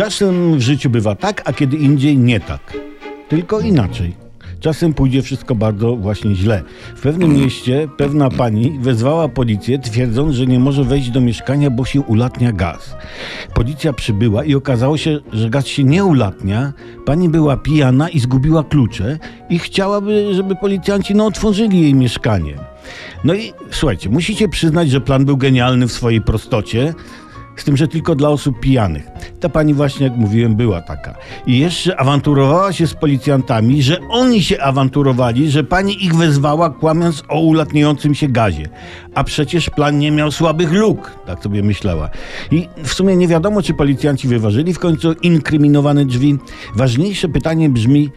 Czasem w życiu bywa tak, a kiedy indziej nie tak. Tylko inaczej. Czasem pójdzie wszystko bardzo właśnie źle. W pewnym mieście pewna pani wezwała policję, twierdząc, że nie może wejść do mieszkania, bo się ulatnia gaz. Policja przybyła i okazało się, że gaz się nie ulatnia. Pani była pijana i zgubiła klucze i chciałaby, żeby policjanci no, otworzyli jej mieszkanie. No i słuchajcie, musicie przyznać, że plan był genialny w swojej prostocie. Z tym, że tylko dla osób pijanych. Ta pani właśnie, jak mówiłem, była taka. I jeszcze awanturowała się z policjantami, że oni się awanturowali, że pani ich wezwała, kłamiąc o ulatniającym się gazie. A przecież plan nie miał słabych luk, tak sobie myślała. I w sumie nie wiadomo, czy policjanci wyważyli w końcu inkryminowane drzwi. Ważniejsze pytanie brzmi,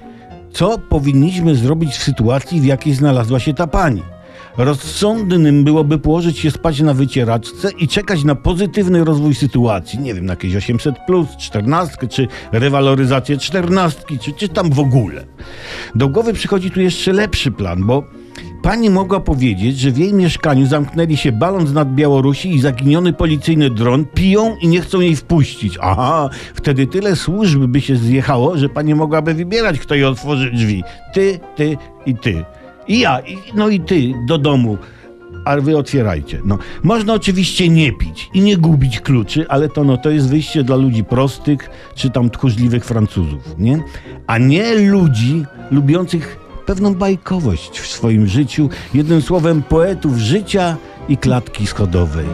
co powinniśmy zrobić w sytuacji, w jakiej znalazła się ta pani? Rozsądnym byłoby położyć się spać na wycieraczce i czekać na pozytywny rozwój sytuacji. Nie wiem, na jakieś 800, plus, 14, czy rewaloryzację 14, czy, czy tam w ogóle. Do głowy przychodzi tu jeszcze lepszy plan, bo Pani mogła powiedzieć, że w jej mieszkaniu zamknęli się balon nad Białorusi i zaginiony policyjny dron, piją i nie chcą jej wpuścić. Aha, wtedy tyle służb by się zjechało, że pani mogłaby wybierać, kto jej otworzy drzwi. Ty, ty i ty. I ja, i, no i ty do domu. A wy otwierajcie. No, można oczywiście nie pić i nie gubić kluczy, ale to, no, to jest wyjście dla ludzi prostych, czy tam tchórzliwych Francuzów, nie? A nie ludzi lubiących pewną bajkowość w swoim życiu, jednym słowem poetów życia i klatki schodowej.